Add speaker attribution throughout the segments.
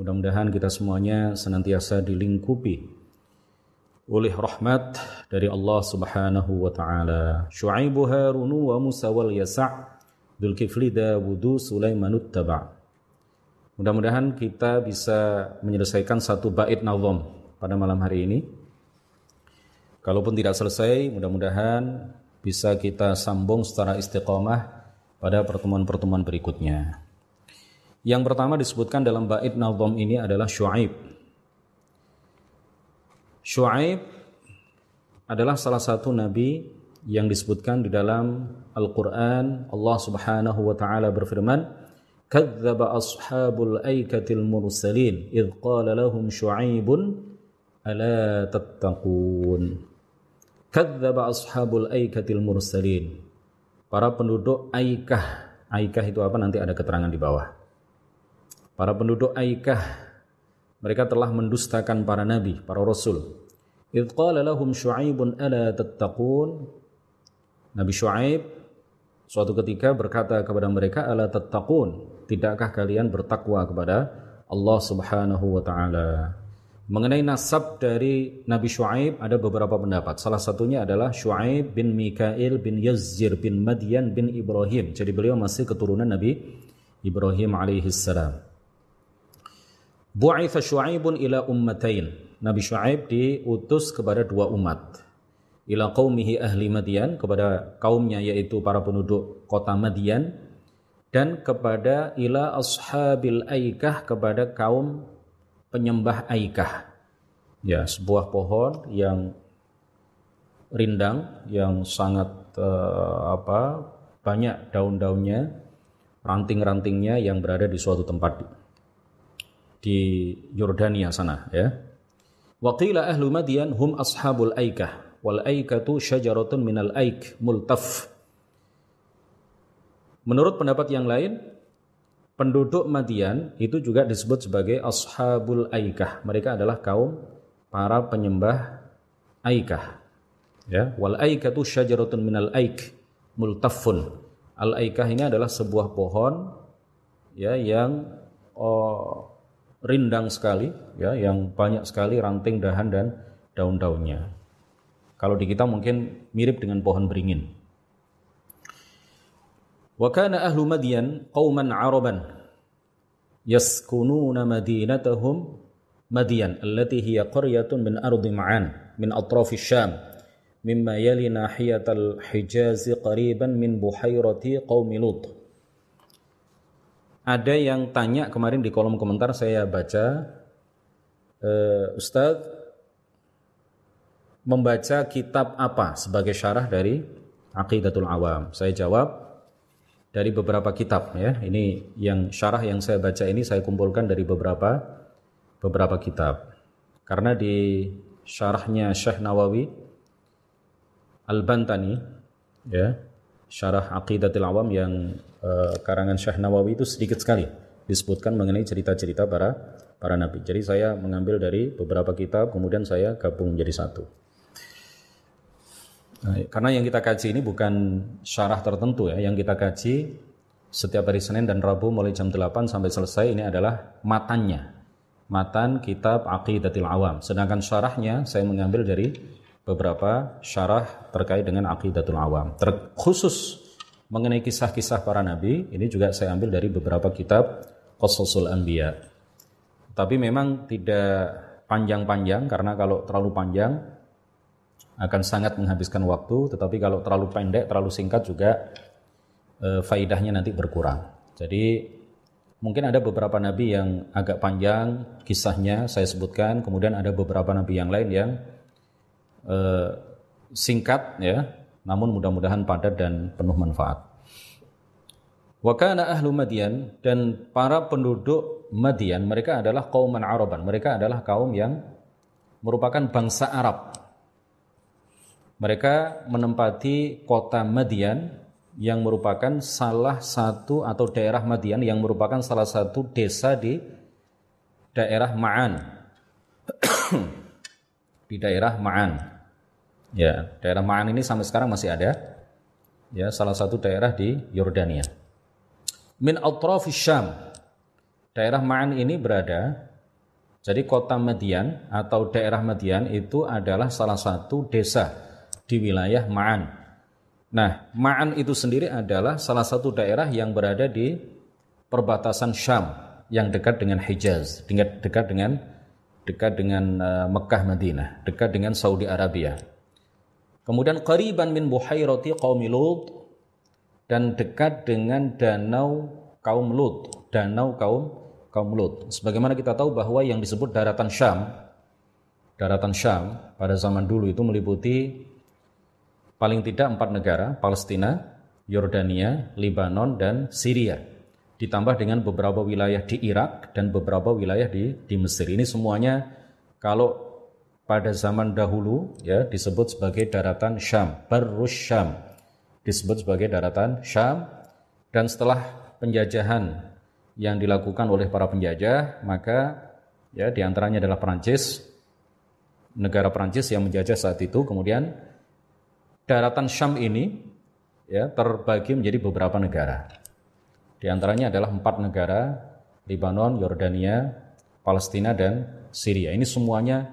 Speaker 1: Mudah-mudahan kita semuanya senantiasa dilingkupi oleh rahmat dari Allah Subhanahu wa taala. Syuaibu Harunu wa Musa wal Yasa' Dzulkifli Dawudu Sulaimanut Taba'. Mudah-mudahan kita bisa menyelesaikan satu bait nazam pada malam hari ini. Kalaupun tidak selesai, mudah-mudahan bisa kita sambung secara istiqomah pada pertemuan-pertemuan berikutnya. Yang pertama disebutkan dalam bait nazam ini adalah Syuaib. Syuaib adalah salah satu nabi yang disebutkan di dalam Al-Qur'an Allah Subhanahu wa taala berfirman kadzdzaba ashabul aikatil mursalin id qala lahum syu'aibun ala tattaqun kadzdzaba ashabul aikatil mursalin para penduduk Aikah. Aikah itu apa? Nanti ada keterangan di bawah. Para penduduk Aikah, mereka telah mendustakan para nabi, para rasul. Idh lahum ala tattaqun. Nabi Syu'aib suatu ketika berkata kepada mereka ala tattaqun, tidakkah kalian bertakwa kepada Allah Subhanahu wa taala? Mengenai nasab dari Nabi Shu'aib ada beberapa pendapat. Salah satunya adalah Shu'aib bin Mikail bin Yazir bin Madian bin Ibrahim. Jadi beliau masih keturunan Nabi Ibrahim alaihi salam. Bu'itha Shu'aibun ila ummatain. Nabi Shu'aib diutus kepada dua umat. Ila qaumihi ahli Madian kepada kaumnya yaitu para penduduk kota Madian dan kepada ila ashabil aikah kepada kaum penyembah aikah. Ya, sebuah pohon yang rindang yang sangat uh, apa banyak daun-daunnya, ranting-rantingnya yang berada di suatu tempat di Yordania sana ya. Waqila ahlu Madian hum ashabul aikah wal aikatu syajaratun minal aik multaf. Menurut pendapat yang lain, penduduk Madian itu juga disebut sebagai ashabul aikah. Mereka adalah kaum para penyembah aikah. Ya, wal aikatu syajaratun minal aik multaffun. Al aikah ini adalah sebuah pohon ya yang oh, rindang sekali ya, yang banyak sekali ranting dahan dan daun-daunnya. Kalau di kita mungkin mirip dengan pohon beringin. Wa kana ahlu Madyan qauman Araban yaskununa madinatahum Madyan allati hiya qaryatun min ardi Ma'an min atrafi Syam mimma yali nahiyatal Hijaz qariban min buhairati qaumi Lut. Ada yang tanya kemarin di kolom komentar saya baca uh, Ustadz membaca kitab apa sebagai syarah dari Aqidatul Awam? Saya jawab dari beberapa kitab ya. Ini yang syarah yang saya baca ini saya kumpulkan dari beberapa beberapa kitab. Karena di syarahnya Syekh Nawawi Al-Bantani ya, syarah Aqidatul Awam yang uh, karangan Syekh Nawawi itu sedikit sekali disebutkan mengenai cerita-cerita para para nabi. Jadi saya mengambil dari beberapa kitab kemudian saya gabung menjadi satu. Nah, karena yang kita kaji ini bukan syarah tertentu ya, yang kita kaji setiap hari Senin dan Rabu mulai jam 8 sampai selesai ini adalah matannya. Matan kitab Aqidatil Awam. Sedangkan syarahnya saya mengambil dari beberapa syarah terkait dengan Aqidatul Awam. Terkhusus mengenai kisah-kisah para nabi, ini juga saya ambil dari beberapa kitab Qasasul Anbiya. Tapi memang tidak panjang-panjang karena kalau terlalu panjang akan sangat menghabiskan waktu, tetapi kalau terlalu pendek, terlalu singkat juga e, faidahnya nanti berkurang. Jadi mungkin ada beberapa nabi yang agak panjang kisahnya saya sebutkan, kemudian ada beberapa nabi yang lain yang e, singkat ya, namun mudah-mudahan padat dan penuh manfaat. Wakana ahlu Madian dan para penduduk Madian mereka adalah kaum Araban. Mereka adalah kaum yang merupakan bangsa Arab mereka menempati kota Madian yang merupakan salah satu atau daerah Madian yang merupakan salah satu desa di daerah Ma'an. Di daerah Ma'an. Ya, daerah Ma'an ini sampai sekarang masih ada. Ya, salah satu daerah di Yordania. Min atrafis Syam. Daerah Ma'an ini berada Jadi kota Madian atau daerah Madian itu adalah salah satu desa di wilayah Ma'an. Nah, Ma'an itu sendiri adalah salah satu daerah yang berada di perbatasan Syam yang dekat dengan Hijaz, dekat dengan dekat dengan uh, Mekah Madinah, dekat dengan Saudi Arabia. Kemudian qariban min buhairati qaumi Lut dan dekat dengan danau kaum Lut, danau kaum kaum Lut. Sebagaimana kita tahu bahwa yang disebut daratan Syam, daratan Syam pada zaman dulu itu meliputi paling tidak empat negara, Palestina, Yordania, Lebanon, dan Syria. Ditambah dengan beberapa wilayah di Irak dan beberapa wilayah di, di Mesir. Ini semuanya kalau pada zaman dahulu ya disebut sebagai daratan Syam, Barus Syam. Disebut sebagai daratan Syam dan setelah penjajahan yang dilakukan oleh para penjajah, maka ya di antaranya adalah Perancis, negara Perancis yang menjajah saat itu. Kemudian daratan Syam ini ya terbagi menjadi beberapa negara. Di antaranya adalah empat negara, Lebanon, Yordania, Palestina, dan Syria. Ini semuanya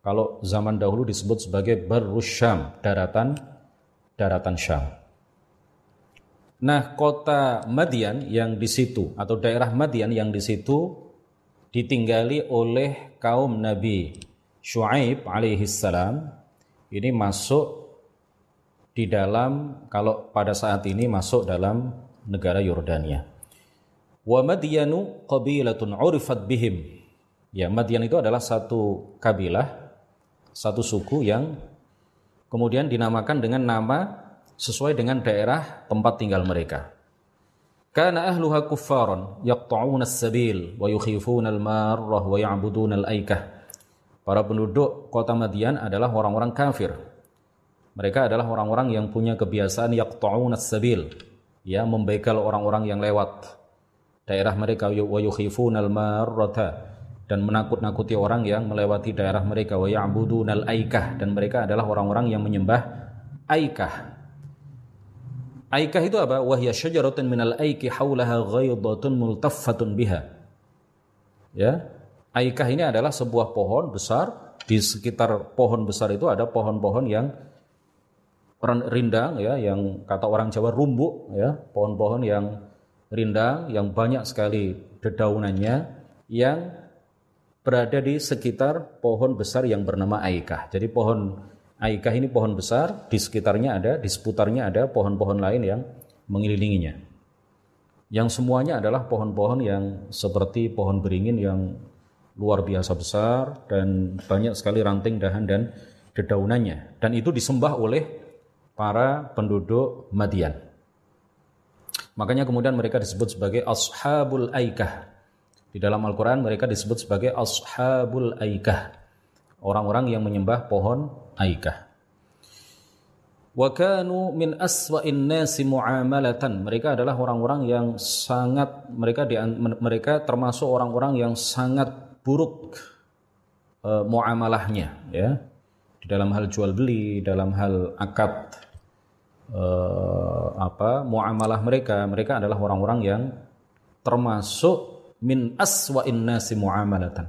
Speaker 1: kalau zaman dahulu disebut sebagai Barus Syam, daratan daratan Syam. Nah, kota Madian yang di situ atau daerah Madian yang di situ ditinggali oleh kaum Nabi Shu'aib alaihi salam ini masuk di dalam kalau pada saat ini masuk dalam negara Yordania. Wa Madyanu qabilatun urifat bihim. Ya, Madian itu adalah satu kabilah, satu suku yang kemudian dinamakan dengan nama sesuai dengan daerah tempat tinggal mereka. Karena ahluha kuffaran yaqta'una as-sabil wa yukhifuna al-marrah wa ya'buduna al-aikah. Para penduduk kota Madian adalah orang-orang kafir. Mereka adalah orang-orang yang punya kebiasaan yaqta'una as-sabil, ya membegal orang-orang yang lewat daerah mereka wa al-marrata dan menakut-nakuti orang yang melewati daerah mereka wa al-aikah dan mereka adalah orang-orang yang menyembah aikah Aikah itu apa? Wahya syajaratun minal aiki haulaha ghaidatun multaffatun biha. Ya. Aikah ini adalah sebuah pohon besar di sekitar pohon besar itu ada pohon-pohon yang rindang ya yang kata orang Jawa rumbuk ya, pohon-pohon yang rindang yang banyak sekali dedaunannya yang berada di sekitar pohon besar yang bernama Aikah. Jadi pohon Aikah ini pohon besar, di sekitarnya ada, di seputarnya ada pohon-pohon lain yang mengelilinginya. Yang semuanya adalah pohon-pohon yang seperti pohon beringin yang luar biasa besar dan banyak sekali ranting dahan dan dedaunannya. Dan itu disembah oleh para penduduk Madian. Makanya kemudian mereka disebut sebagai Ashabul Aikah. Di dalam Al-Quran mereka disebut sebagai Ashabul Aikah. Orang-orang yang menyembah pohon Aikah. Wa kanu min aswa'in nasi muamalatan. Mereka adalah orang-orang yang sangat mereka di, mereka termasuk orang-orang yang sangat buruk uh, muamalahnya ya. Di dalam hal jual beli, dalam hal akad uh, apa muamalah mereka, mereka adalah orang-orang yang termasuk min aswa'in nasi muamalatan.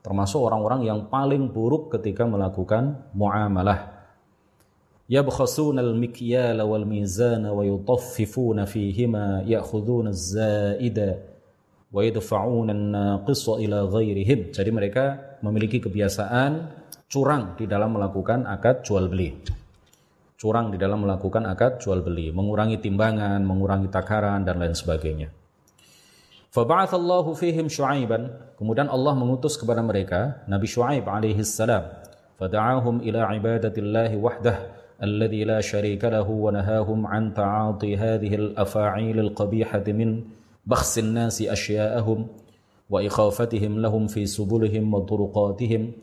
Speaker 1: Termasuk orang-orang yang paling buruk ketika melakukan muamalah. Mizana wa yutaffifuna fihima ya'khuduna az-zaida wa yadfa'una an-naqisa ila ghairihim jadi mereka memiliki kebiasaan curang di dalam melakukan akad jual beli curang di dalam melakukan akad jual beli mengurangi timbangan mengurangi takaran dan lain sebagainya Faba'athallahu fihim Syu'aiban. Kemudian Allah mengutus kepada mereka Nabi Syu'aib alaihi salam. Fada'ahum ila ibadatillahi wahdah alladhi la syarika lahu wa nahahum an ta'ati hadhihi al-afa'il al-qabihati min bakhsin nasi asya'ahum wa ikhafatihim lahum fi subulihim wa turuqatihim.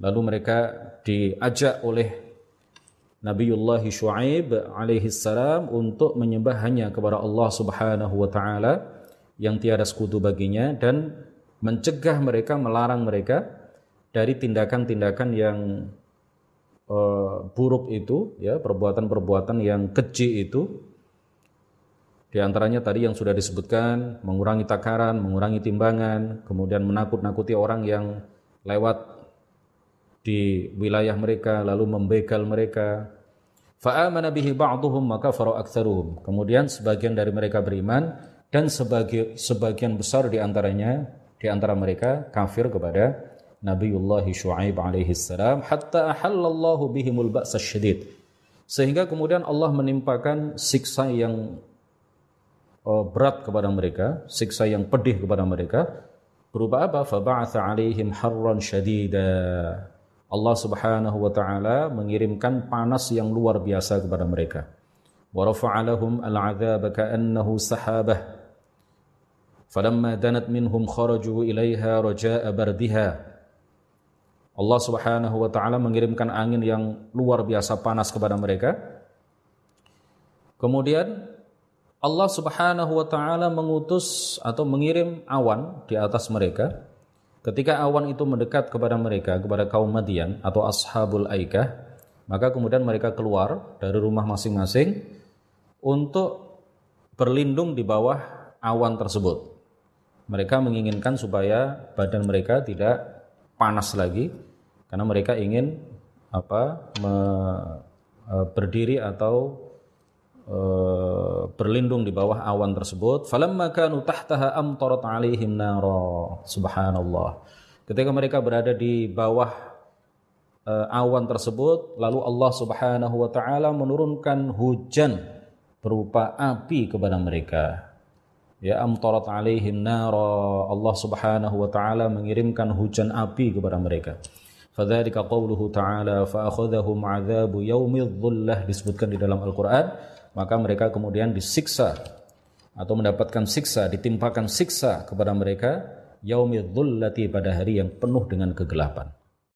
Speaker 1: Lalu mereka diajak oleh Nabiullah Syuaib alaihi salam untuk menyembah hanya kepada Allah Subhanahu wa taala yang tiada sekutu baginya dan mencegah mereka, melarang mereka dari tindakan-tindakan yang uh, buruk itu, ya perbuatan-perbuatan yang keji itu. Di antaranya tadi yang sudah disebutkan, mengurangi takaran, mengurangi timbangan, kemudian menakut-nakuti orang yang lewat di wilayah mereka lalu membegal mereka. Fa'amana bihi ba'duhum maka faru aktsaruhum. Kemudian sebagian dari mereka beriman dan sebagian sebagian besar di antaranya di antara mereka kafir kepada Nabiullah Syuaib alaihi salam hatta ahallallahu bihimul ba'sa syadid. Sehingga kemudian Allah menimpakan siksa yang uh, berat kepada mereka siksa yang pedih kepada mereka. Berupa apa? Faba'atha alaihim harran syadida Allah Subhanahu wa taala mengirimkan panas yang luar biasa kepada mereka. Wa rafa'alahum al-'adzaba ka'annahu sahabah. Falamma danat minhum kharaju ilaiha raja'a bardiha. Allah Subhanahu wa taala mengirimkan angin yang luar biasa panas kepada mereka. Kemudian Allah Subhanahu wa taala mengutus atau mengirim awan di atas mereka Ketika awan itu mendekat kepada mereka, kepada kaum Madian atau Ashabul Aikah, maka kemudian mereka keluar dari rumah masing-masing untuk berlindung di bawah awan tersebut. Mereka menginginkan supaya badan mereka tidak panas lagi karena mereka ingin apa me, e, berdiri atau berlindung di bawah awan tersebut. Falamma kanu tahtaha amtarat alaihim nara. Subhanallah. Ketika mereka berada di bawah e, awan tersebut lalu Allah Subhanahu wa taala menurunkan hujan berupa api kepada mereka. Ya amtarat alaihim nara. Allah Subhanahu wa taala mengirimkan hujan api kepada mereka. Fadzalika qauluhu ta'ala fa akhadhahum 'adzabu yaumidh dhullah disebutkan di dalam Al-Qur'an maka mereka kemudian disiksa atau mendapatkan siksa, ditimpakan siksa kepada mereka yaumidzullati pada hari yang penuh dengan kegelapan.